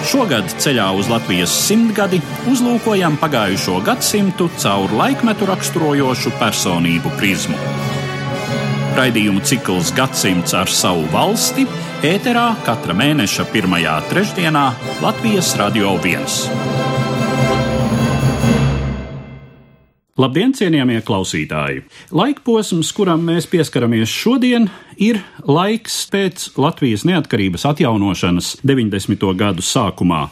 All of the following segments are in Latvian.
Šogad ceļā uz Latvijas simtgadi uzlūkojam pagājušo gadsimtu caur laikmetu raksturojošu personību prizmu. Raidījumu cikls Gadsimts ar savu valsti ēterā katra mēneša pirmajā trešdienā Latvijas Radio 1. Labdien, cienījamie klausītāji! Laikposms, kuram mēs pieskaramies šodien, ir laiks pēc Latvijas neatkarības atjaunošanas 90. gadu sākumā.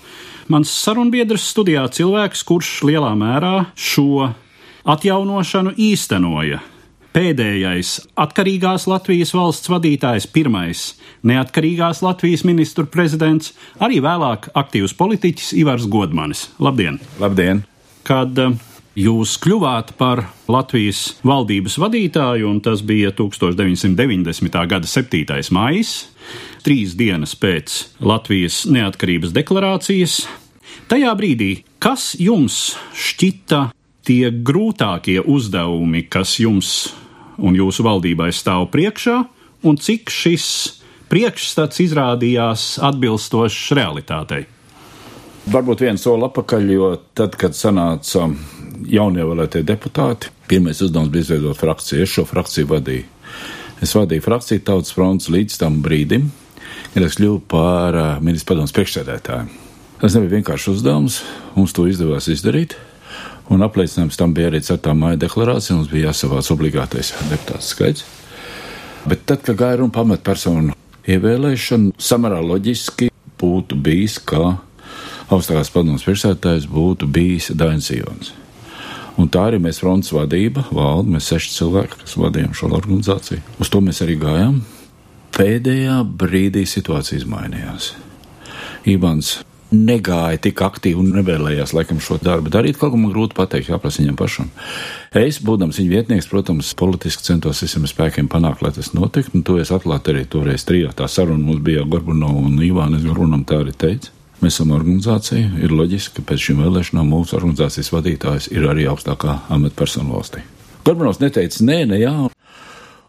Mans sarunbiedrs studijā cilvēks, kurš lielā mērā šo atjaunošanu īstenoja. Pēdējais atkarīgās Latvijas valsts vadītājs, pirmais neatkarīgās Latvijas ministru prezidents, arī vēlāk aktīvs politiķis Ivars Godmanis. Labdien! Labdien! Kad Jūs kļuvāt par Latvijas valdības vadītāju, un tas bija 1990. gada 7. maijs, trīs dienas pēc Latvijas neatkarības deklarācijas. Tajā brīdī, kas jums šķita tie grūtākie uzdevumi, kas jums un jūsu valdībai stāv priekšā, un cik šis priekšstats izrādījās atbilstošs realitātei? Varbūt viens soli atpakaļ, jo tad, kad sanāca jaunievēlētie deputāti. Pirmais uzdevums bija izveidot frakciju. Es šo frakciju vadīju. Es vadīju frakciju Tautas fronts līdz tam brīdim, kad es kļuvu par uh, ministru padomus priekšsēdētāju. Tas nebija vienkāršs uzdevums, mums to izdevās izdarīt. Un apliecinājums tam bija arī 4. māja deklarācija, mums bija jāsavāc obligātais deputāts skaits. Bet tad, kad gāja runa pamat personu ievēlēšanu, samērā loģiski būtu bijis, ka augstākās padomus priekšsēdētājs būtu bijis Dainis Jons. Un tā arī mēs fronts vadība, valda, mēs seši cilvēki, kas vadījām šo organizāciju. Uz to mēs arī gājām. Pēdējā brīdī situācija izmainījās. Ivans negāja tik aktīvi un nevēlējās laikam šo darbu darīt. Kaut kā man grūti pateikt, jāprasa viņam pašam. Es, būdams viņa vietnieks, protams, politiski centos visiem spēkiem panākt, lai tas notiktu, un to es atklāti arī toreiz trijā. Tā saruna mums bija Gorbunov un Ivānis Gorunam tā arī teica. Mēs esam organizācija. Ir loģiski, ka pēc šīm vēlēšanām mūsu organizācijas vadītājs ir arī augstākā amatpersona valstī. Gorbanovs neteica nē, ne jā.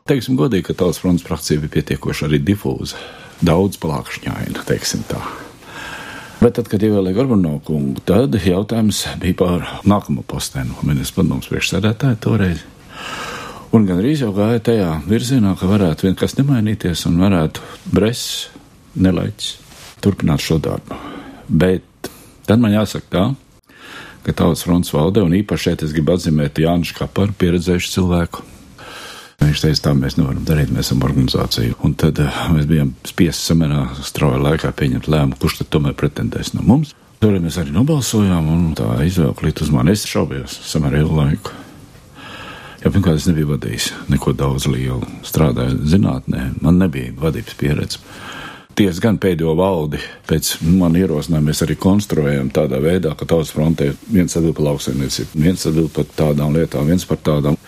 Teiksim godīgi, ka tautas fronts frakcija bija pietiekoši arī difūza, daudz plākšņaina, teiksim tā. Bet tad, kad ievēlēja Gorbanovu kungu, tad jautājums bija par nākamo postenu, ministrs padomus priekšsēdētāju toreiz. Un gan arī jau gāja tajā virzienā, ka varētu vienkas nemainīties un varētu Bress, Nelaiķis turpināt šo darbu. Bet tad man jāsaka tā, ka Tautas fronts valdē, un īpaši šeit es gribu atzīmēt Jānis Kaparu, pieredzējušu cilvēku. Viņš teica, tā mēs nevaram darīt, mēs esam organizācija. Un tad uh, mēs bijām spiesti samērā strauja laikā pieņemt lēmumu, kurš tad tomēr pretendēs no mums. Toreiz mēs arī nobalsojām, un tā izvēle klīt uz mani. Es šaubījos samērā ilgu laiku. Jā, pirmkārt, es nebiju vadījis neko daudz lielu. Strādāju zinātnē, man nebija vadības pieredze ties gan pēdējo valdi pēc man ierosinājuma mēs arī konstruējam tādā veidā, ka tautas frontē viens atbild par lauksaimniecību, viens atbild par tādām lietām, viens par tādām.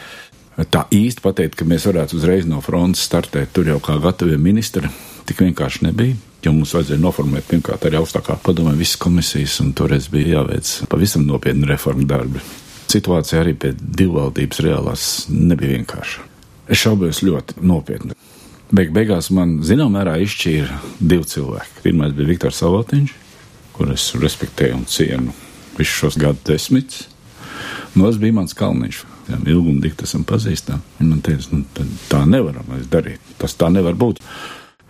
Tā īsti pateikt, ka mēs varētu uzreiz no frontes startēt tur jau kā gatavie ministri, tik vienkārši nebija. Jo mums vajadzēja noformēt pirmkārt arī augstākā padomē visas komisijas, un toreiz bija jāveic pavisam nopietni reformu darbi. Situācija arī pie divvaldības reālās nebija vienkārša. Es šaubos ļoti nopietni. Beig beigās man zināmā mērā izšķīra divi cilvēki. Pirmais bija Viktors Savotiņš, kur es respektēju un cienu visus šos gadu desmitus. No otrs bija mans kalniņš. Ilgi un dikti esam pazīstami. Viņa man teica, nu, tā nevaram darīt. Tas tā nevar būt.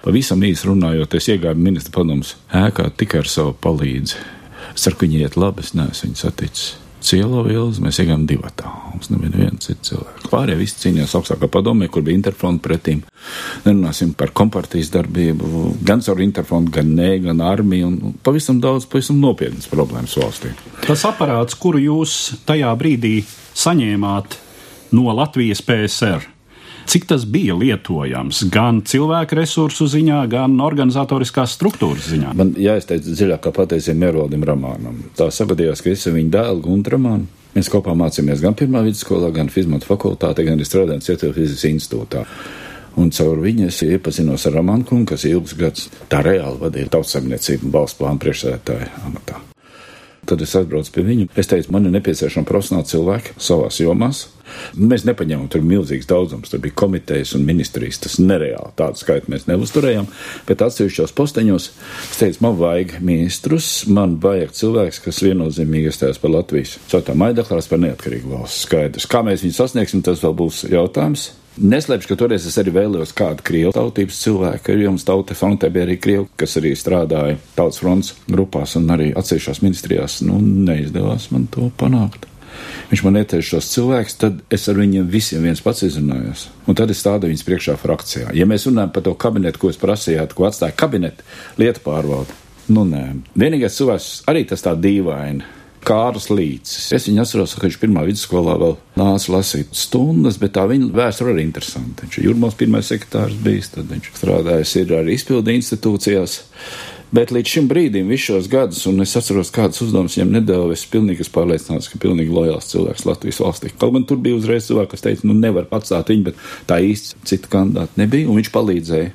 Pavisam īsi runājot, es iegāju ministra padomus ēkā tikai ar savu palīdzi. Es ka viņi iet labi, es neesmu viņu saticis. Cielo vilzi mēs iegājām divatā. Mums nebija viena cita cilvēka. Pārējie visi cīnījās augstākā padomē, kur bija interfronta pretīm. Nerunāsim par kompartijas darbību, gan caur interfrontu, gan nē, gan armiju, un pavisam daudz, pavisam nopietnas problēmas valstī. Tas aparāts, kuru jūs tajā brīdī saņēmāt no Latvijas PSR, Cik tas bija lietojams gan cilvēku resursu ziņā, gan organizatoriskās struktūras ziņā? Man jāizteic dziļāk, kā pateicība Mervaldim Ramānam. Tā savadījās, ka es viņu dēlu Guntu Ramānu Mēs kopā mācījāmies gan pirmā vidusskolā, gan fizmatu fakultātē, gan arī strādājām Cietuvas fizikas institūtā. Un caur viņu es iepazinos ar Ramanu Kungu, kas ilgus gadus tā reāli vadīja tautsaimniecību valsts plānu priekšsēdētāja amatā. Tad es atbraucu pie viņa. Es teicu, man ir nepieciešama profesionāla cilvēka savās jomās. Mēs nepaņēmām tur milzīgs daudzums, tur bija komitejas un ministrijas. Tas nereāli tādu skaitu mēs neuzturējām, bet atsevišķos posteņos es teicu, man vajag ministrus, man vajag cilvēks, kas viennozīmīgi iestājas par Latvijas. Cotā maija deklarācijas par neatkarīgu valsts skaidrs. Kā mēs viņu sasniegsim, tas vēl būs jautājums. Neslēpšu, ka toreiz es arī vēlējos kādu krievu tautības cilvēku, jo mums tauta frontē bija arī krievi, kas arī strādāja tautas fronts grupās un arī atsevišķās ministrijās. Nu, neizdevās man to panākt. Viņš man ieteica šos cilvēkus, tad es ar viņiem visiem viens pats izrunājos. Un tad es stādu viņus priekšā frakcijā. Ja mēs runājam par to kabinetu, ko es prasījāt, ko atstāja kabineta lietu pārvalde, nu nē. Vienīgais cilvēks arī tas tā dīvaini Kārlis Līcis. Es viņu atceros, ka viņš pirmā vidusskolā vēl nāca lasīt stundas, bet tā viņa vēsture arī interesanta. Viņš ir Jurmals pirmais sekretārs bijis, tad viņš strādājis ir arī izpildi institūcijās. Bet līdz šim brīdim, visus šos gadus, un es atceros, kādas uzdevumus viņam nedēļu, es pilnīgi pārliecināts, ka pilnīgi lojāls cilvēks Latvijas valstī. Kaut gan tur bija uzreiz cilvēki, kas teica, nu nevar atstāt viņu, bet tā īsti citu kandidātu nebija, un viņš palīdzēja.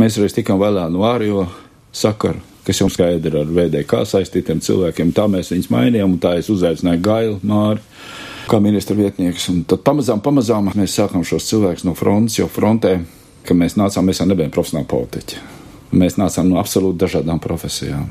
Mēs reiz tikām vēlā no ārjo sakaru kas jau skaidri ar VDK saistītiem cilvēkiem. Tā mēs viņus mainījām, un tā es uzaicināju Gailu Māri kā ministra vietnieks. Un tad pamazām, pamazām mēs sākām šos cilvēkus no frontes, jo frontē, kad mēs nācām, mēs jau nebijām profesionāli politiķi. Mēs nācām no absolūti dažādām profesijām.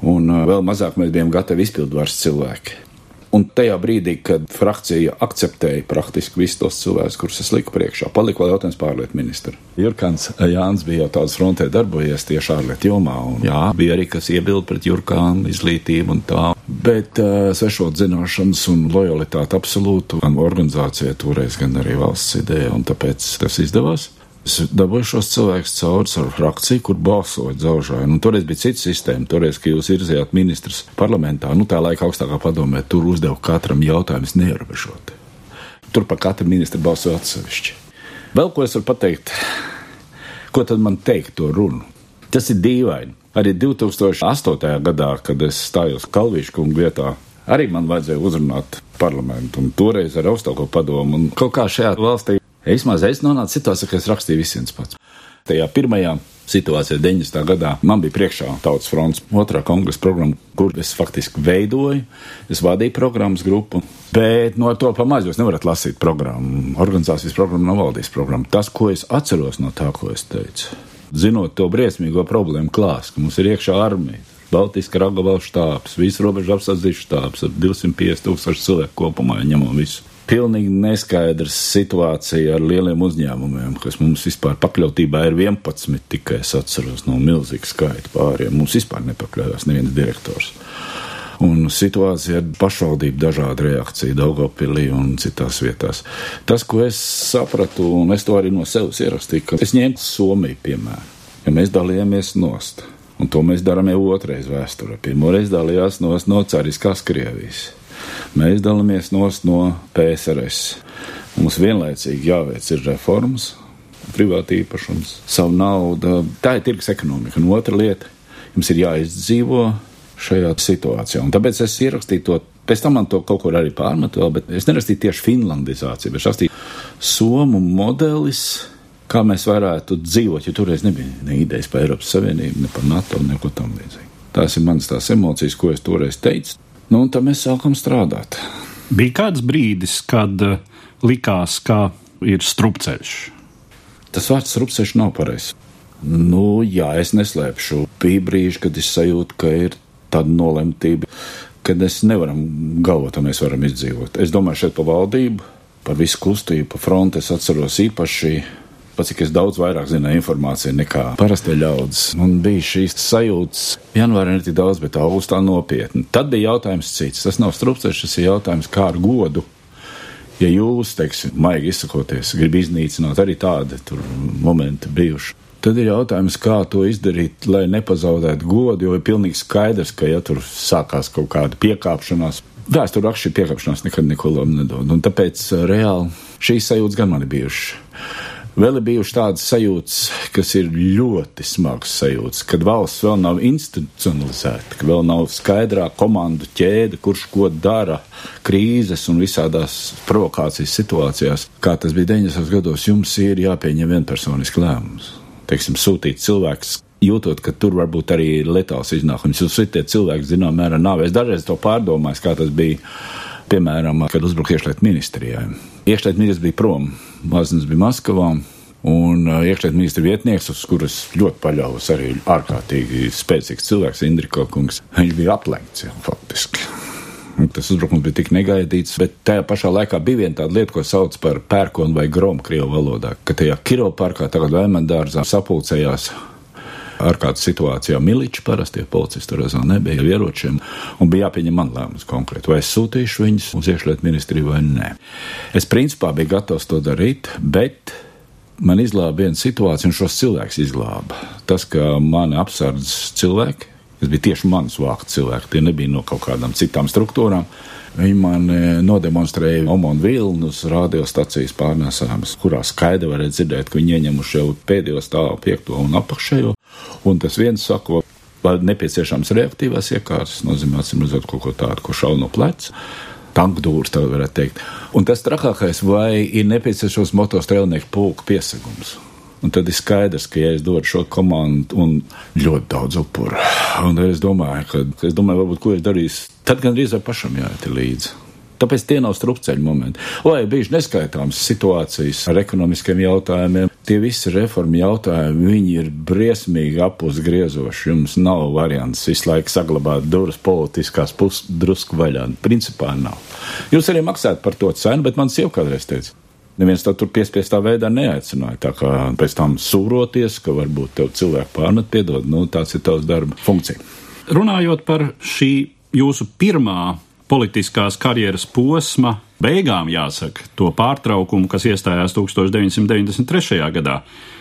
Un uh, vēl mazāk mēs bijām gatavi izpildvaras cilvēki. Un tajā brīdī, kad frakcija akceptēja praktiski visus tos cilvēkus, kurus es liku priekšā, palika vēl jautājums pārlietu ministra. Jurkans Jānis bija jau tāds frontē darbojies tieši ārlietu jomā, un jā, bija arī kas iebild pret Jurkām, izglītību un tā. Bet uh, sešot zināšanas un lojalitāti absolūtu gan organizācijai toreiz, gan arī valsts ideja, un tāpēc tas izdevās. Es dabūju šos cilvēkus cauri ar frakciju, kur balsoja dzelžāji. Nu, toreiz bija cita sistēma. Toreiz, kad jūs irzījāt ministrs parlamentā, nu tā laika augstākā padomē, tur uzdeva katram jautājumus neierobežoti. Tur par katru ministru balsoja atsevišķi. Vēl ko es varu pateikt? Ko tad man teikt to runu? Tas ir dīvaini. Arī 2008. gadā, kad es stājos Kalvīšu kungu vietā, arī man vajadzēja uzrunāt parlamentu, un toreiz ar augstāko padomu. Un kaut kā šajā valstī Es nonācu situācijā, ka es rakstīju visiem pats. Tajā pirmajā situācijā, 90. gadā, man bija priekšā Tautas fronts otrā kongresa programma, kur es faktiski veidoju, es vadīju programmas grupu, bet no to pamazs jūs nevarat lasīt programmu. Organizācijas programma nav valdības programma. Tas, ko es atceros no tā, ko es teicu, zinot to briesmīgo problēmu klāstu, ka mums ir iekšā armija. Baltijas karaga štābs, visu robežu apsardzīšu štābs ar 250 tūkstošu cilvēku kopumā, ņemot visu pilnīgi neskaidrs situācija ar lieliem uzņēmumiem, kas mums vispār pakļautībā ir 11 tikai es atceros no milzīga skaita pāriem. Mums vispār nepakļaujās neviens direktors. Un situācija ar pašvaldību dažāda reakcija Daugopilī un citās vietās. Tas, ko es sapratu, un es to arī no sevis ierakstīju, ka es ņēmu Somiju piemēru, ja mēs dalījāmies nost. Un to mēs darām jau otrais vēsturē. Pirmoreiz dalījās nost no cariskās Krievijas Mēs dalāmies no PSRS. Mums vienlaicīgi jāveic ir reformas, privāta īpašums, savu naudu. Tā ir tirgus ekonomika. Un otra lieta - jums ir jāizdzīvo šajā situācijā. Un tāpēc es ierakstīju to. Pēc tam man to kaut kur arī pārmetu, vēl, bet es nerakstīju tieši finlandizāciju, bet rakstīju somu modelis, kā mēs varētu dzīvot, jo toreiz nebija ne idejas par Eiropas Savienību, ne par NATO, neko tam līdzīgu. Tās ir manas tās emocijas, ko es toreiz teicu. Nu, un tad mēs sākam strādāt. Bija kāds brīdis, kad uh, likās, ka ir strupceļš. Tas vārds strupceļš nav pareizs. Nu, jā, es neslēpšu. Bija brīži, kad es sajūtu, ka ir tāda nolemtība, ka mēs nevaram galvot, ka mēs varam izdzīvot. Es domāju šeit par valdību, par visu kustību, par fronti. Es atceros īpaši pat cik es daudz vairāk zināju informāciju nekā parastie ļaudis. Man bija šīs sajūtas, janvārī ne tik daudz, bet augustā nopietni. Tad bija jautājums cits. Tas nav strupceļš, tas ir jautājums kā ar godu. Ja jūs, teiksim, maigi izsakoties, grib iznīcināt arī tādi momenti bijuši. Tad ir jautājums, kā to izdarīt, lai nepazaudētu godu, jo ir pilnīgi skaidrs, ka, ja tur sākās kaut kāda piekāpšanās, vēsturē rakstīt piekāpšanās nekad neko labu nedod. Un tāpēc reāli šīs sajūtas gan man ir bijušas Vēl ir bijušas tādas sajūtas, kas ir ļoti smagas sajūtas, kad valsts vēl nav institucionalizēta, ka vēl nav skaidrā komandu ķēde, kurš ko dara krīzes un visādās provokācijas situācijās. Kā tas bija 90. gados, jums ir jāpieņem vienpersoniski lēmums. Teiksim, sūtīt cilvēks jūtot, ka tur varbūt arī ir letāls iznākums. Jūs esat cilvēki, zinām, mērā nāvēs. Dažreiz to pārdomājis, kā tas bija, piemēram, kad uzbruka iekšlietu ministrijai. Iekšlietu ministrs bija prom, Mazins bija Maskavā. Un iekšlietu ministra vietnieks, uz kuras ļoti paļāvos, arī ārkārtīgi spēcīgs cilvēks, Indrika Kungs, viņš bija aplenkts jau faktiski. Tas uzbrukums bija tik negaidīts, bet tajā pašā laikā bija viena tāda lieta, ko sauc par pērkonu vai gromu krievu valodā, ka tajā Kiro parkā tagad Vēmendārzā sapulcējās ārkārtas situācijā miliči, parasti policisti vēl nebija ieročiem, un bija jāpieņem man lēmums konkrēti, vai es sūtīšu viņus uz iekšlietu ministriju vai nē. Es principā biju gatavs to darīt, bet man izglāba viena situācija, un šos cilvēkus izglāba. Tas, ka mani apsardz cilvēki, kas bija tieši manas vāku cilvēki, tie nebija no kaut kādām citām struktūrām. Viņi man nodemonstrēja Omonu vilnus radiostacijas pārnēsājumus, kurās skaidri varēja dzirdēt, ka viņi ieņemuši jau pēdējo stāvu, piekto un apakšējo. Un tas viens sako, vai nepieciešams reaktīvās iekārtas, nozīmē, acīm redzot, kaut ko tādu, ko šauj no pleca. Tankdūrs, tā varētu teikt. Un tas trakākais, vai ir nepieciešams motostrēlnieku pulku piesagums. Un tad ir skaidrs, ka, ja es dodu šo komandu un ļoti daudz upuru, un es domāju, ka, es domāju, varbūt, ko es darīšu, tad gan drīzāk pašam jāiet līdzi. Tāpēc tie nav strupceļu momenti. Lai bijuši neskaitāmas situācijas ar ekonomiskiem jautājumiem, tie visi reformu jautājumi, viņi ir briesmīgi apusgriezoši. Jums nav variants visu laiku saglabāt durvis politiskās puses drusku vaļā. Principā nav. Jūs arī maksājat par to cenu, bet man sieva kādreiz teica. Neviens to tur piespiestā veidā neaicināja. Tā kā pēc tam sūroties, ka varbūt tev cilvēku pārmet piedod, nu tāds ir tavs darba funkcija. Runājot par šī jūsu pirmā politiskās karjeras posma beigām, jāsaka, to pārtraukumu, kas iestājās 1993. gadā.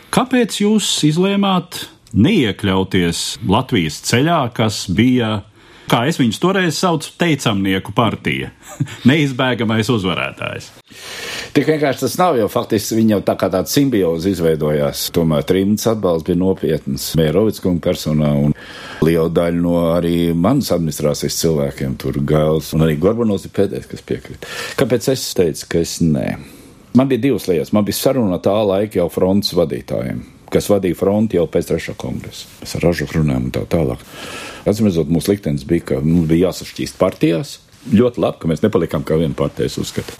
Kāpēc jūs izlēmāt neiekļauties Latvijas ceļā, kas bija, kā es viņus toreiz saucu, teicamnieku partija, neizbēgamais uzvarētājs? Tik vienkārši tas nav, jo faktiski viņi jau tā kā tāda simbioze izveidojās. Tomēr trimds atbalsts bija nopietns Mērovics kunga personā un liela daļa no arī manas administrācijas cilvēkiem tur gāls un arī Gorbanovs ir pēdējais, kas piekrita. Kāpēc es teicu, ka es nē? Man bija divas lietas. Man bija saruna tā laika jau frontes vadītājiem kas vadīja fronti jau pēc trešā kongresa. Mēs ar ražu runājām un tā tālāk. Atcīmredzot, mūsu liktenis bija, ka mums bija jāsašķīst partijās. Ļoti labi, ka mēs nepalikām kā viena partijas uzskata.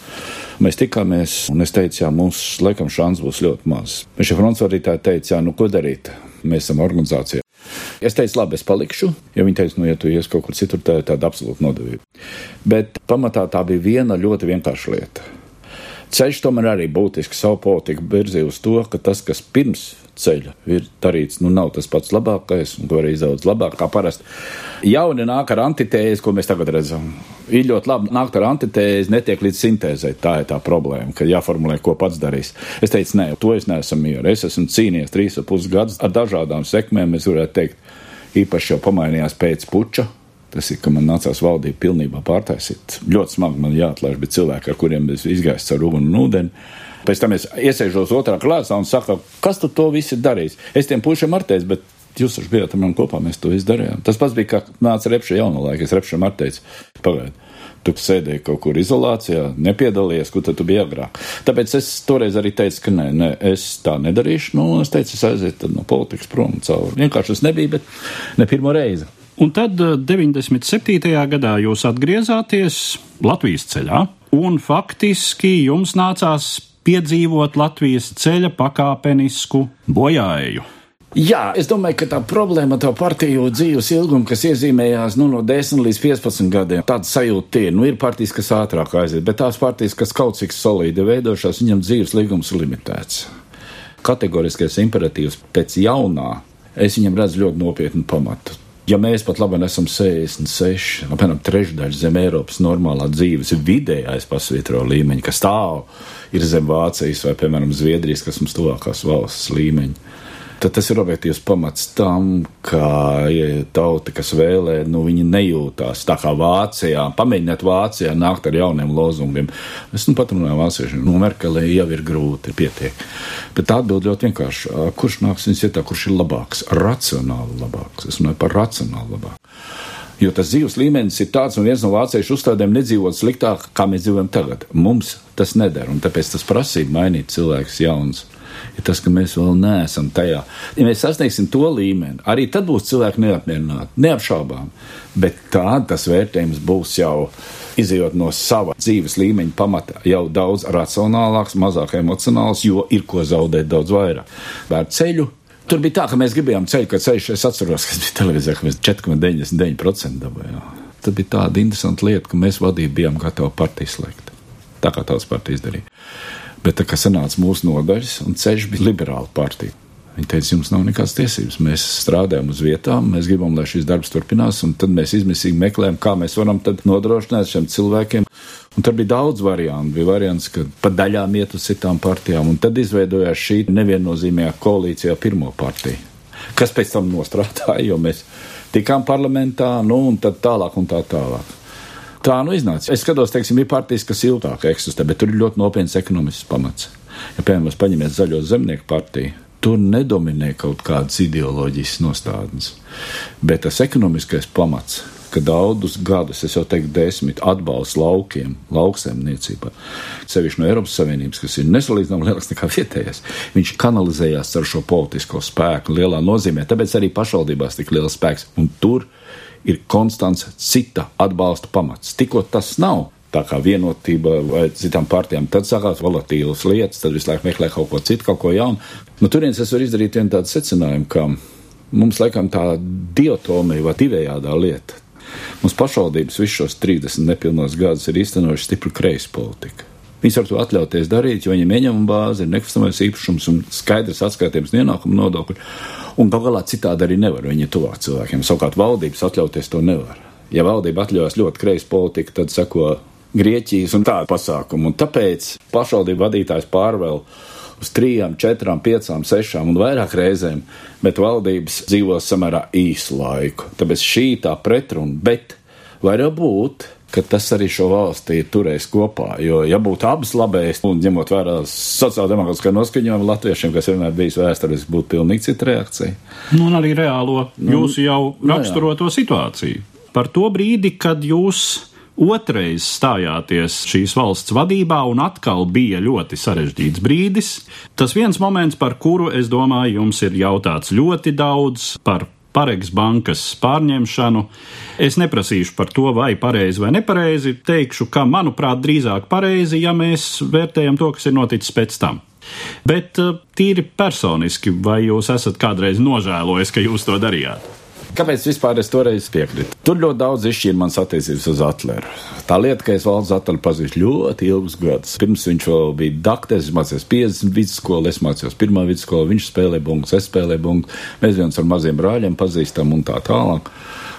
Mēs tikāmies, un es teicu, jā, mums laikam šāds būs ļoti maz. Šie fronts vadītāji teica, jā, nu ko darīt? Mēs esam organizācija. Es teicu, labi, es palikšu, ja viņi teica, nu, ja tu ies kaut kur citur, tā ir tāda absolūta nodevība. Bet pamatā tā bija viena ļoti vienkārša lieta. Ceļš tomēr arī būtiski savu politiku virzīja uz to, ka tas, kas pirms ceļa ir darīts, nu nav tas pats labākais, un arī izaudzis labāk kā parasti. Jauni nāk ar antitēzi, ko mēs tagad redzam. Ir ļoti labi nākt ar antitēzi, netiek līdz sintēzei. Tā ir tā problēma, ka jāformulē, ko pats darīs. Es teicu, nē, to es neesmu mieru. Es esmu cīnījies trīs ap pus gadus ar dažādām sekmēm, es varētu teikt, īpaši jau pamainījās pēc puča. Tas ir, ka man nācās valdību pilnībā pārtaisīt. Ļoti smagi man jāatlaiž, bet cilvēki, ar kuriem es izgāju caur uguni un ūdeni, Pēc tam es iesēžos otrā klāsā un saku, kas tu to visu darīs? Es tiem pušiem artēs, bet jūs taču bijāt ar mani kopā, mēs to izdarījām. Tas pats bija, kā nāca repša jaunā laika, es repšam arteicu, pagaidi. Tu sēdēji kaut kur izolācijā, nepiedalījies, kur tu biji agrāk. Tāpēc es toreiz arī teicu, ka nē, nē es tā nedarīšu. Nu, es teicu, es aizietu no politikas prom cauri. Vienkārši tas nebija, bet ne pirmo reizi. Un tad 97. Eh, gadā jūs atgriezāties Latvijas ceļā, un faktiski jums nācās piedzīvot Latvijas ceļa pakāpenisku bojāju. Jā, es domāju, ka tā problēma ar to partiju dzīves ilgumu, kas iezīmējās nu, no 10 līdz 15 gadiem, tāda sajūta ir. Nu, ir partijas, kas ātrāk aiziet, bet tās partijas, kas kaut cik solīdi veidošās, viņam dzīves līgums ir limitēts. Kategoriskais imperatīvs pēc jaunā, es viņam redzu ļoti nopietnu pamatu. Ja mēs pat labi esam 66, apmēram trešdaļa zem Eiropas normālā dzīves vidējais pasvītro līmeņa, kas stāv, ir zem Vācijas vai, piemēram, Zviedrijas, kas mums tuvākās valsts līmeņa. Tad tas ir objektīvs pamats tam, ka ja tauta, kas vēlē, nu, viņi nejūtās tā kā Vācijā. Pamēģiniet Vācijā nākt ar jauniem lozungiem. Es nu pat runāju vāciešiem, nu, Merkelē jau ir grūti, pietiek. Bet tā atbild ļoti vienkārši. Kurš nāks viņas vietā, kurš ir labāks? Racionāli labāks. Es runāju par racionāli labāku. Jo tas dzīves līmenis ir tāds, un viens no vāciešu uzstādēm nedzīvot sliktāk, kā mēs dzīvojam tagad. Mums tas neder, un tāpēc tas prasīja mainīt cilvēkus jauns ir tas, ka mēs vēl neesam tajā. Ja mēs sasniegsim to līmeni, arī tad būs cilvēki neapmierināti, neapšaubām. Bet tā tas vērtējums būs jau izjūt no sava dzīves līmeņa pamata, jau daudz racionālāks, mazāk emocionāls, jo ir ko zaudēt daudz vairāk. Vērt ceļu. Tur bija tā, ka mēs gribējām ceļu, ka ceļš, es atceros, kas bija televīzijā, ka mēs 4,99% dabūjām. Tā bija tāda interesanta lieta, ka mēs vadību bijām gatavi partiju slēgt. Tā kā tās partijas darīja. Bet tā kā sanāca mūsu nodaļas, un ceļš bija liberāla partija. Viņi teica, jums nav nekādas tiesības. Mēs strādājam uz vietām, mēs gribam, lai šis darbs turpinās, un tad mēs izmisīgi meklējam, kā mēs varam nodrošināt šiem cilvēkiem. Un tur bija daudz variantu. Bija variants, ka pa daļām iet uz citām partijām, un tad izveidojās šī neviennozīmīgā koalīcijā pirmo partiju, kas pēc tam nostrādāja, jo mēs tikām parlamentā, nu un tad tālāk un tā tālāk. Tā nu iznāca. Es skatos, teiksim, ir partijas, kas ilgāk eksistē, bet tur ir ļoti nopietns ekonomisks pamats. Ja, piemēram, paņemiet zaļo zemnieku partiju, tur nedominē kaut kādas ideoloģijas nostādnes, bet tas ekonomiskais pamats ka daudzus gadus, es jau teiktu, desmit atbalsts laukiem, lauksaimniecībā, sevišķi no Eiropas Savienības, kas ir nesalīdzināmāk lielāks nekā vietējais, viņš kanalizējās ar šo politisko spēku lielā nozīmē. Tāpēc arī pašvaldībās tik liels spēks. Un tur ir konstants cita atbalsta pamats. Tikko tas nav, tā kā vienotība vai citām partijām, tad sākās volatīvas lietas, tad visu laiku meklē kaut ko citu, kaut ko jaunu. No turienes es varu izdarīt vienu tādu secinājumu, ka mums laikam tā diotomija vai divējādā lieta. Mums pašvaldības visus šos 30 nepilnos gadus ir īstenojuši stipru kreisu politiku. Viņas var to atļauties darīt, jo viņiem ieņemuma bāze ir nekustamais īpašums un skaidrs atskaitījums ienākuma nodokļu. Un gal galā citādi arī nevar viņi tuvāk cilvēkiem. Savukārt valdības atļauties to nevar. Ja valdība atļaujas ļoti kreisu politiku, tad seko Grieķijas un tādu pasākumu. Un tāpēc pašvaldību vadītājs pārvēl uz trijām, četrām, piecām, sešām un vairāk reizēm, bet valdības dzīvo samērā īsu laiku. Tāpēc šī tā pretruna, bet var jau būt ka tas arī šo valsti ir turējis kopā. Jo, ja būtu abas labējas, un ņemot vērā sociāldemokrātiskā noskaņojuma latviešiem, kas vienmēr bijis vēsturiski, būtu pilnīgi cita reakcija. Nu, un arī reālo nu, jūsu jau nu, raksturoto situāciju. Par to brīdi, kad jūs otrais stājāties šīs valsts vadībā, un atkal bija ļoti sarežģīts brīdis. Tas viens moments, par kuru es domāju, jums ir jautāts ļoti daudz par Paregs bankas pārņemšanu. Es neprasīšu par to, vai pareizi vai nepareizi. Teikšu, ka, manuprāt, drīzāk pareizi, ja mēs vērtējam to, kas ir noticis pēc tam. Bet eh, tīri personiski, vai jūs esat kādreiz nožēlojis, ka jūs to darījāt? Kāpēc vispār es toreiz piekrītu? Tur ļoti daudz izšķīra manas attiecības uz Atleru. Tā lieta, ka es valsts Atleru pazīstu ļoti ilgus gadus. Pirms viņš vēl bija dakteris, mācījās 50 vidusskolu, es mācījos pirmā vidusskolu, viņš spēlēja bungas, es spēlēju bungas, mēs viens ar maziem brāļiem pazīstam un tā tālāk.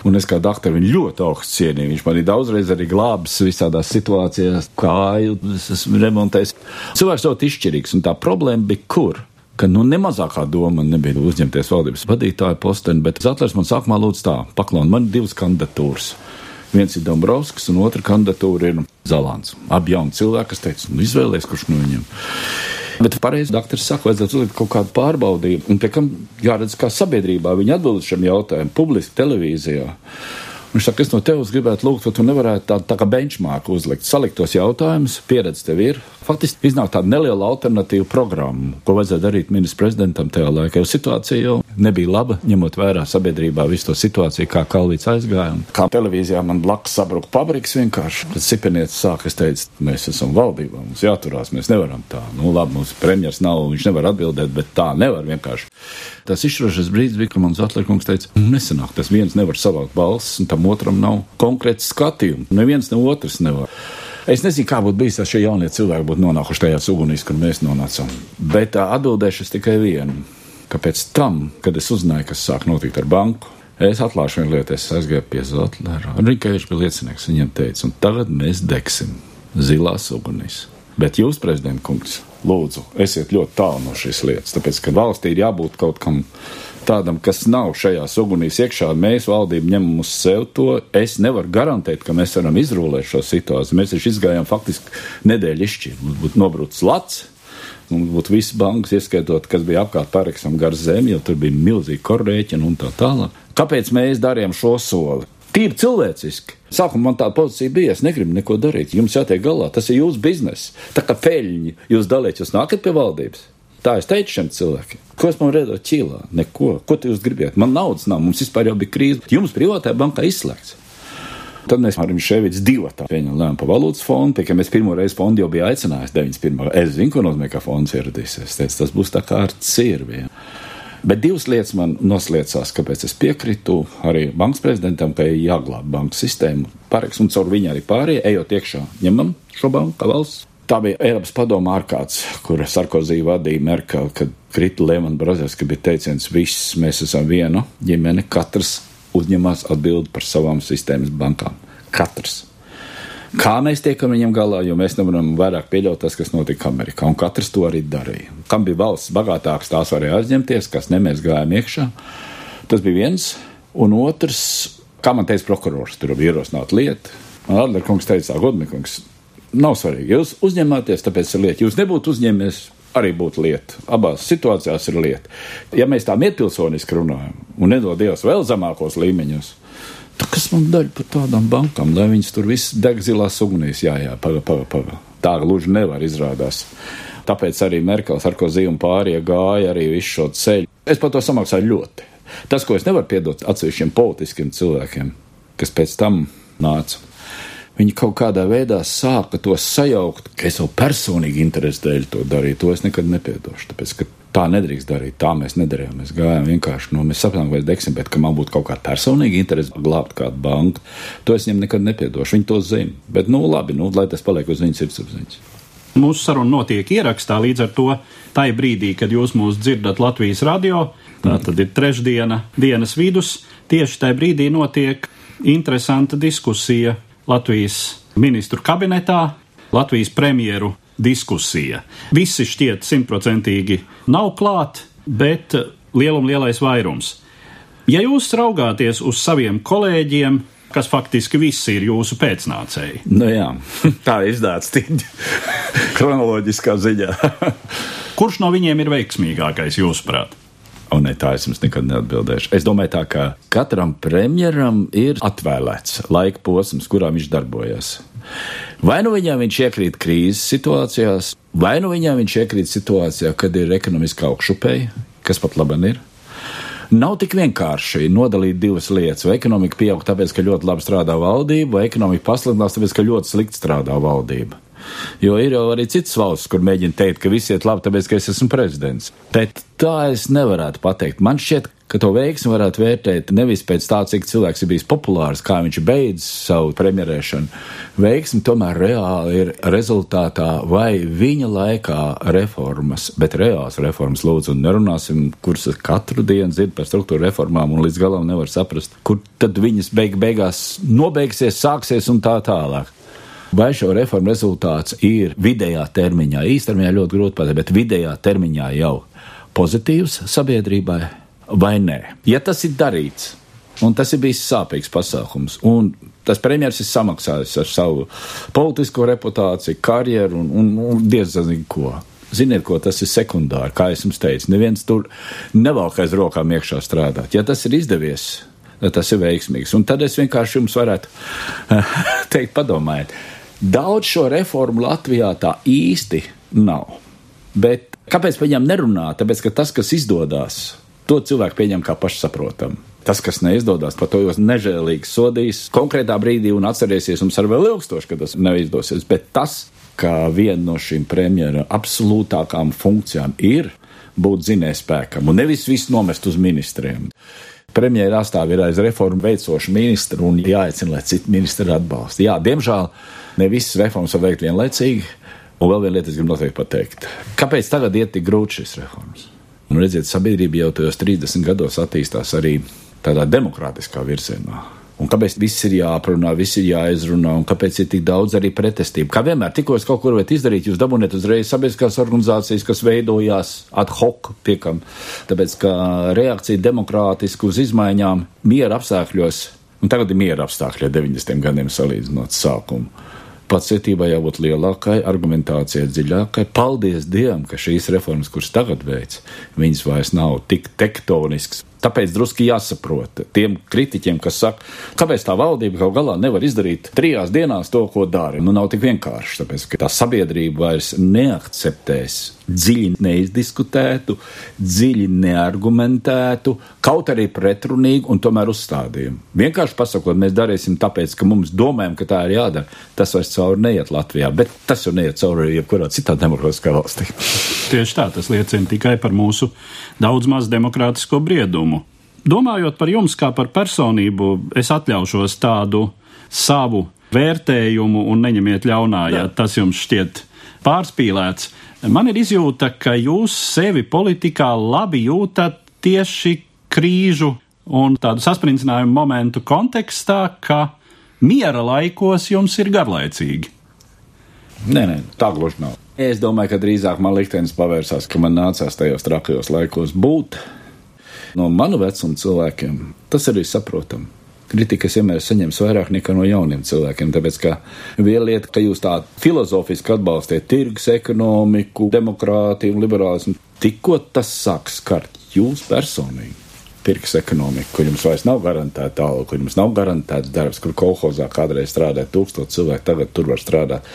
Un es kā doktoru viņu ļoti augstu cienīju. Viņš man ir daudzreiz arī glābis visādās situācijās, kāju, es esmu remontējis. Cilvēks ļoti izšķirīgs, un tā problēma bija kur? Ka nu, nemazākā doma nebija uzņemties valdības vadītāja posteni, bet Zetlers man sākumā lūdza tā, paklaun, man divas kandidatūras. Viens ir Dombrovskis, un otra kandidatūra ir Zalants. Abi jauni cilvēki, kas teica, nu, izvēlēties, kurš no viņiem. Bet pareizi doktors saka, vajadzētu uzlikt kaut kādu pārbaudījumu, un pie kam jāredz, kā sabiedrībā viņi atbild šiem jautājumiem, publiski televīzijā. Viņš saka, es no tevis gribētu lūgt, vai tu nevarētu tādu tā kā benchmark uzlikt, salikt tos jautājumus, pieredze tev ir. Faktiski iznāk tāda neliela alternatīva programma, ko vajadzēja darīt ministra prezidentam tajā laikā, jo situācija jau nebija laba, ņemot vērā sabiedrībā visu to situāciju, kā Kalvīts aizgāja. Un kā televīzijā man blakus sabruka pabriks vienkārši. Tad Sipenietis sāk, es teicu, mēs esam valdībā, mums jāturās, mēs nevaram tā. Nu, labi, mums premjers nav, viņš nevar atbildēt, bet tā nevar vienkārši. Tas izšķirošais brīdis bija, kad mans atlikums teica, nesanāk, tas viens nevar savākt balsis, un tam otram nav konkrēts skatījums. Neviens ne otrs nevar. Es nezinu, kā būtu bijis, ja šie jaunie cilvēki būtu nonākuši tajā ugunīs, kur mēs nonācām. Bet atbildēšu tikai vienu ka pēc tam, kad es uzzināju, kas sāk notikt ar banku, es atklāšu vienu lietu, es aizgāju pie Zotlera. Viņš bija liecinieks. Viņam teica, un tagad mēs degsim zilās ugunīs. Bet jūs, prezident kungs, lūdzu, esiet ļoti tālu no šīs lietas, tāpēc, ka valstī ir jābūt kaut kam tādam, kas nav šajā ugunīs iekšā. Mēs, valdība, ņemam uz sevi to. Es nevaru garantēt, ka mēs varam izrūlēt šo situāciju. Mēs taču izgājām faktiski nedēļu izšķirt. Mums būtu nobrucis lats. Mums būtu visas bankas, ieskaitot, kas bija apkārt parakstam gar zemi, jo tur bija milzīgi korrēķini un tā tālāk. Kāpēc mēs darījām šo soli? Tīri cilvēciski. Sākumā man tāda pozīcija bija, es negribu neko darīt. Jums jātiek galā, tas ir jūsu bizness. Tā kā peļņi jūs dalāt, jūs nākat pie valdības. Tā es teicu šiem cilvēkiem. Ko es man redzu ķīlā? Neko. Ko jūs gribat? Man naudas nav, mums vispār jau bija krīze. Jums privātajā bankā izslēgts. Tad mēs ar Ševits divu tā pieņemam lēmumu par valūtas fondu, pie kā mēs pirmo reizi fondu jau bija aicinājis 91. Es zinu, ko nozīmē, ka fonds ieradīsies. Es teicu, tas būs tā kā ar cirviem. Bet divas lietas man noslēdzās, kāpēc es piekrītu arī bankas prezidentam, ka ir jāglābj banku sistēmu. Pareks un caur viņu arī pārējie, ejot iekšā, ņemam šo banku valsts. Tā bija Eiropas padoma ārkārtas, kur Sarkozī vadīja Merkel, kad krita Lehman Brothers, ka bija teiciens, viss mēs esam viena ģimene, katrs uzņemās atbildi par savām sistēmas bankām. Katrs. Kā mēs tiekam viņam galā, jo mēs nevaram vairāk pieļaut tas, kas notika Amerikā, un katrs to arī darīja. Kam bija valsts bagātāks, tās varēja aizņemties, kas ne mēs gājām iekšā. Tas bija viens, un otrs, kā man teica prokurors, tur bija ierosināta lieta. Man Adler kungs teica, godnikungs, nav svarīgi, jūs uzņematies, tāpēc ir lieta. Jūs nebūtu uzņēmies, arī būtu lieta. Abās situācijās ir lieta. Ja mēs tā mietpilsoniski runājam un nedod Dievs vēl zemākos līmeņos, Tā kas man daļa par tādām bankām, lai viņas tur viss deg zilās ugunīs? Jā, jā, paga, paga, paga. Tā gluži nevar izrādās. Tāpēc arī Merkels ar ko zīmu pārējie gāja arī visu šo ceļu. Es par to samaksāju ļoti. Tas, ko es nevaru piedot atsevišķiem politiskiem cilvēkiem, kas pēc tam nāca, viņi kaut kādā veidā sāka to sajaukt, ka es jau personīgi interesi dēļ to darīju. To es nekad nepiedošu. Tāpēc, Tā nedrīkst darīt, tā mēs nedarījām. Mēs gājām vienkārši, nu, mēs sapratām, ka mēs degsim, bet ka man būtu kaut kāda personīga interese glābt kādu banku, to es viņiem nekad nepiedošu. Viņi to zina. Bet, nu, labi, nu, lai tas paliek uz viņas sirdsapziņas. Mūsu saruna notiek ierakstā līdz ar to tajā brīdī, kad jūs mūs dzirdat Latvijas radio. Tā tad ir trešdiena, dienas vidus. Tieši tajā brīdī notiek interesanta diskusija Latvijas ministru kabinetā. Latvijas premjeru diskusija. Visi šķiet simtprocentīgi nav klāt, bet lielum lielais vairums. Ja jūs raugāties uz saviem kolēģiem, kas faktiski visi ir jūsu pēcnācēji. Nu jā, tā izdāts tīņa kronoloģiskā ziņā. Kurš no viņiem ir veiksmīgākais jūsuprāt? Un ne, tā es jums nekad neatbildēšu. Es domāju, tā, ka katram premjeram ir atvēlēts laika posms, kurā viņš darbojas. Vai nu viņam viņš iekrīt krīzes situācijās, vai nu viņam viņš iekrīt situācijā, kad ir ekonomiska augšupēja, kas pat labi ir. Nav tik vienkārši nodalīt divas lietas. Vai ekonomika pieaug tāpēc, ka ļoti labi strādā valdība, vai ekonomika pasliktinās tāpēc, ka ļoti slikti strādā valdība. Jo ir jau arī citas valsts, kur mēģina teikt, ka viss iet labi, tāpēc, ka es esmu prezidents. Bet tā es nevarētu pateikt. Man šķiet, ka to veiksmi varētu vērtēt nevis pēc tā, cik cilvēks ir bijis populārs, kā viņš beidz savu premjerēšanu. Veiksmi tomēr reāli ir rezultātā vai viņa laikā reformas, bet reāls reformas lūdzu, un nerunāsim, kuras katru dienu dzird par struktūra reformām un līdz galam nevar saprast, kur tad viņas beig beigās nobeigsies, sāksies un tā tālāk. Vai šo reformu rezultāts ir vidējā termiņā, īstermiņā ļoti grūti pateikt, bet vidējā termiņā jau pozitīvs sabiedrībai vai nē? Ja tas ir darīts, un tas ir bijis sāpīgs pasākums, un tas premjerministrs ir samaksājis ar savu politisko reputāciju, karjeru un, un, un diezgan ko. Ziniet, ko tas ir sekundāri, kā es jums teicu. Neviens tur nevelk aiz rokām iekšā strādāt. Ja tas ir izdevies, tad tas ir veiksmīgs. Un tad es vienkārši jums varētu teikt, padomājiet Daudz šo reformu Latvijā tā īsti nav. Bet kāpēc par viņiem nerunā? Tāpēc, ka tas, kas izdodas, to cilvēku pieņem kā pašsaprotamu. Tas, kas neizdodas, par to jūs nežēlīgi sodīs konkrētā brīdī un atcerēsies mums ar vēl ilgstoši, ka tas neizdosies. Bet tas, ka viena no šīm premjera absolūtākām funkcijām ir būt zinējspēkam un nevis visu nomest uz ministriem. Premjerā stāv ir aiz reformu veicošu ministru un jāaicina, lai citi ministri atbalsta. Jā, diemžēl Ne visas reformas var veikt vienlaicīgi. Un vēl viena lieta, es gribu noteikti pateikt. Kāpēc tagad iet tik grūti šīs reformas? Nu, redziet, sabiedrība jau tajos 30 gados attīstās arī tādā demokrātiskā virzienā. Un kāpēc viss ir jāaprunā, viss ir jāizrunā, un kāpēc ir tik daudz arī pretestību? Kā vienmēr, tikko es kaut ko varu izdarīt, jūs dabūniet uzreiz sabiedriskās organizācijas, kas veidojās ad hoc piekam. Tāpēc, ka reakcija demokrātiski uz izmaiņām miera apstākļos, un tagad ir miera apstākļi 90. gadiem salīdzinot sākumu. Pacietībai jābūt lielākai, argumentācijai dziļākai. Paldies Dievam, ka šīs reformas, kuras tagad veids, viņas vairs nav tik tektoniskas Tāpēc drusku jāsaprot tiem kritiķiem, kas saka, kāpēc tā valdība kaut galā nevar izdarīt trijās dienās to, ko dara. Nu, nav tik vienkārši, tāpēc ka tā sabiedrība vairs neakceptēs dziļi neizdiskutētu, dziļi neargumentētu, kaut arī pretrunīgu un tomēr uzstādījumu. Vienkārši pasakot, mēs darīsim tāpēc, ka mums domājam, ka tā ir jādara. Tas vairs cauri neiet Latvijā, bet tas jau neiet cauri jebkurā citā demokrātiskā valstī. Tieši tā, tas liecina tikai par mūsu daudz maz demokrātisko briedumu. Domājot par jums kā par personību, es atļaušos tādu savu vērtējumu un neņemiet ļaunā, ja tas jums šķiet pārspīlēts. Man ir izjūta, ka jūs sevi politikā labi jūtat tieši krīžu un tādu sasprincinājumu momentu kontekstā, ka miera laikos jums ir garlaicīgi. Nē, nē, tā gluži nav. Es domāju, ka drīzāk man liktenis pavērsās, ka man nācās tajos trakajos laikos būt. No manu vecumu cilvēkiem tas arī saprotami kritikas vienmēr saņems vairāk nekā no jauniem cilvēkiem. Tāpēc, ka viena lieta, ka jūs tā filozofiski atbalstiet tirgus ekonomiku, demokrātiju un liberālismu, tikko tas sāks skart jūs personīgi. Pirks ekonomika, kur jums vairs nav garantēta alga, kur jums nav garantēts darbs, kur kolhozā kādreiz strādāja tūkstoši cilvēku, tagad tur var strādāt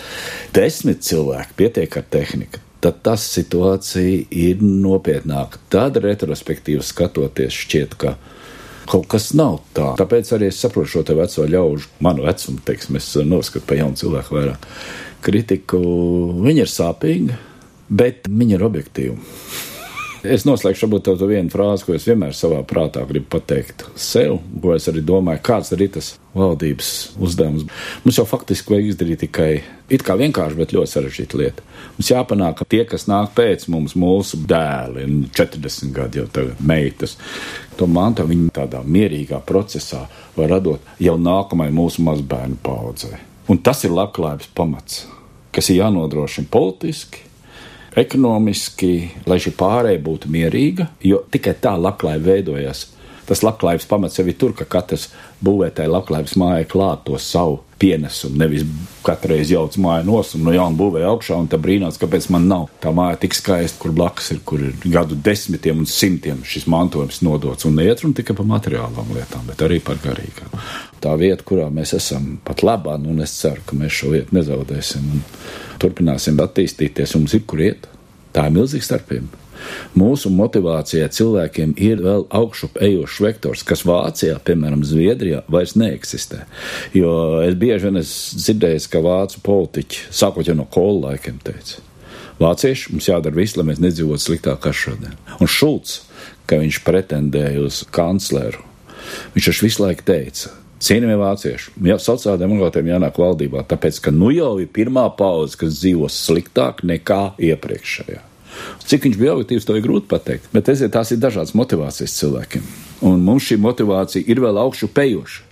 desmit cilvēki, pietiek ar tehniku tad tas situācija ir nopietnāka. Tad retrospektīvi skatoties, šķiet, ka Kaut kas nav tā. Tāpēc arī es saprotu šo te veco ļaužu, manu vecumu, teiksim, es noskatu pa jaunu cilvēku vairāk. Kritiku viņa ir sāpīga, bet viņa ir objektīva. Es noslēgšu varbūt tādu vienu frāzi, ko es vienmēr savā prātā gribu pateikt sev, ko es arī domāju, kāds ir tas valdības uzdevums. Mums jau faktiski vajag izdarīt tikai it kā vienkārši, bet ļoti sarežģīta lieta. Mums jāpanāk, ka tie, kas nāk pēc mums, mūsu dēli, 40 gadi jau tagad meitas, to mantu viņi tādā mierīgā procesā var radot jau nākamajai mūsu mazbērnu paudzei. Un tas ir labklājības pamats, kas ir jānodrošina politiski, ekonomiski, lai šī pārēja būtu mierīga, jo tikai tā labklājība veidojas. Tas labklājības pamats jau ir tur, ka katrs būvētāji labklājības mājai klāt to savu pienesumu. Nevis katru reizi jauc māju nos un no jauna būvē augšā un tā brīnās, kāpēc man nav tā māja tik skaista, kur blakus ir, kur ir gadu desmitiem un simtiem šis mantojums nodots. Un neiet runa tikai par materiālām lietām, bet arī par garīgām. Tā vieta, kurā mēs esam pat labā, un es ceru, ka mēs šo vietu nezaudēsim un turpināsim attīstīties, mums ir kur iet. Tā ir milzīga starpība. Mūsu motivācijā cilvēkiem ir vēl augšup ejošs vektors, kas Vācijā, piemēram, Zviedrijā, vairs neeksistē. Jo es bieži vien esmu dzirdējis, ka vācu politiķi, sākot jau no kola laikiem, teica, Vācieši mums jādara viss, lai mēs nedzīvotu sliktāk kā šodien. Un Šulcs, ka viņš pretendēja uz kancleru, viņš taču visu laiku teica, Cienījamie vācieši, jau sociāldemokrātiem jānāk valdībā, tāpēc, ka nu jau ir pirmā pauze, kas dzīvos sliktāk nekā iepriekšējā. Cik viņš bija objektīvs, to ir grūti pateikt. Bet redziet, tās ir dažādas motivācijas cilvēkiem. Un mums šī motivācija ir vēl augšu pejoša.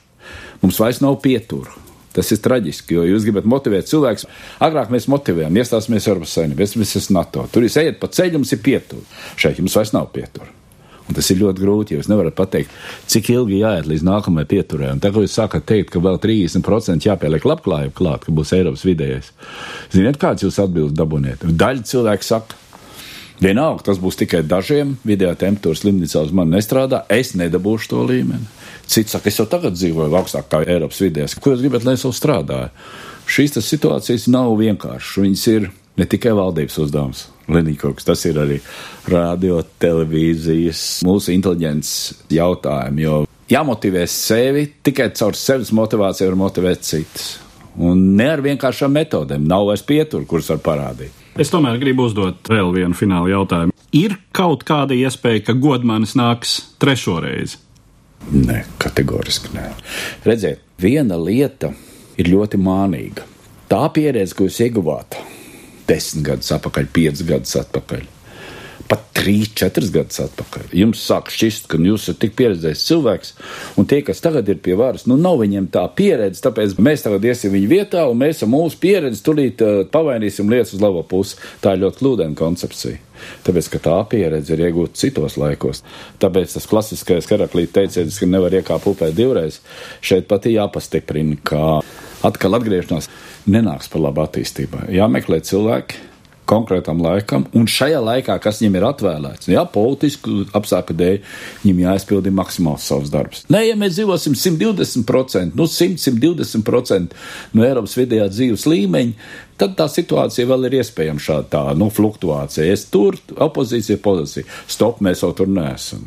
Mums vairs nav pietura. Tas ir traģiski, jo jūs gribat motivēt cilvēkus. Agrāk mēs motivējām, iestāsimies Eiropas Savienībā, esam NATO. Tur jūs ejat pa ceļu, jums ir pietura. Šeit jums vairs nav pietura. Un tas ir ļoti grūti, jo jūs nevarat pateikt, cik ilgi jāiet līdz nākamajai pieturē. Un tagad jūs sākat teikt, ka vēl 30% jāpieliek labklājību klāt, ka būs Eiropas vidējais. Ziniet, kāds jūs atbildes dabūniet? Daļa cilvēku saka, Vienalga, tas būs tikai dažiem. Vidējā temperatūra slimnīcā uz mani nestrādā. Es nedabūšu to līmeni. Cits saka, es jau tagad dzīvoju augstāk kā Eiropas vidējais. Ko jūs gribat, lai es jau strādāju? Šīs situācijas nav vienkāršas. Viņas ir ne tikai valdības uzdevums. Lenīkoks, tas ir arī radio, televīzijas, mūsu inteliģences jautājumi. Jo jāmotivē sevi, tikai caur sevis motivāciju var motivēt citus. Un ne ar vienkāršām metodēm. Nav vairs pietur, kuras var parādīt. Es tomēr gribu uzdot vēl vienu finālu jautājumu. Ir kaut kāda iespēja, ka godmanis nāks trešo reizi? Nē, kategoriski nē. Redziet, viena lieta ir ļoti mānīga. Tā pieredze, ko jūs ieguvāt desmit gadus atpakaļ, piecus gadus atpakaļ, pat 3, 4 gadus atpakaļ. Jums sāk šķist, ka jūs esat tik pieredzējis cilvēks, un tie, kas tagad ir pie varas, nu nav viņiem tā pieredze, tāpēc mēs tagad iesim viņu vietā, un mēs ar mūsu pieredzi tulīt uh, pavainīsim lietas uz labo pusi. Tā ir ļoti klūdena koncepcija. Tāpēc, ka tā pieredze ir iegūta citos laikos. Tāpēc tas klasiskais karaklīte teiciens, ka nevar iekāpt upē divreiz, šeit pat ir jāpastiprina, ka atkal atgriešanās nenāks par labu attīstībai. Jāmeklē cilvēki, konkrētam laikam, un šajā laikā, kas viņam ir atvēlēts, jā, politisku apstākļu dēļ, viņam jāizpilda maksimāls savs darbs. Nē, ja mēs dzīvosim 120%, nu 100, 120% no Eiropas vidējā dzīves līmeņa, tad tā situācija vēl ir iespējama šāda tā, nu, fluktuācija. Es tur, opozīcija, pozīcija, stop, mēs jau tur neesam.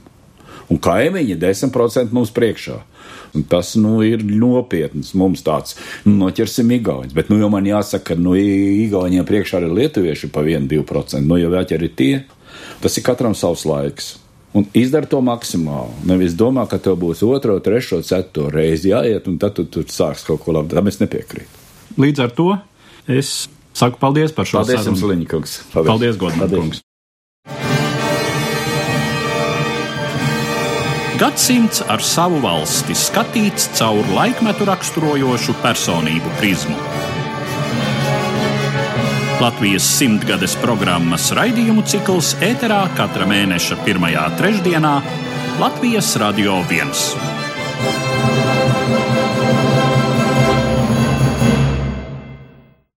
Un kaimiņi 10% mums priekšā. Un tas nu, ir nopietns. Mums tāds nu, noķersim Igaunijas. Bet nu, man jāsaka, ka nu, Igaunijiem priekšā ir lietuvieši pa 1-2%. Nu, jau jāķer ir tie. Tas ir katram savs laiks. Un izdara to maksimāli. Nevis domā, ka tev būs otro, trešo, ceturto reizi jāiet, un tad tu tur sāks kaut ko labi. Tam es nepiekrītu. Līdz ar to es saku paldies par šo sarunu. Paldies, Liņķis. Paldies, paldies Godmans. Gadsimts ar savu valsti skatīts caur laikmetu raksturojošu personību prizmu. Latvijas simtgades programmas raidījumu cikls ēterā katra mēneša pirmajā trešdienā Latvijas Radio 1.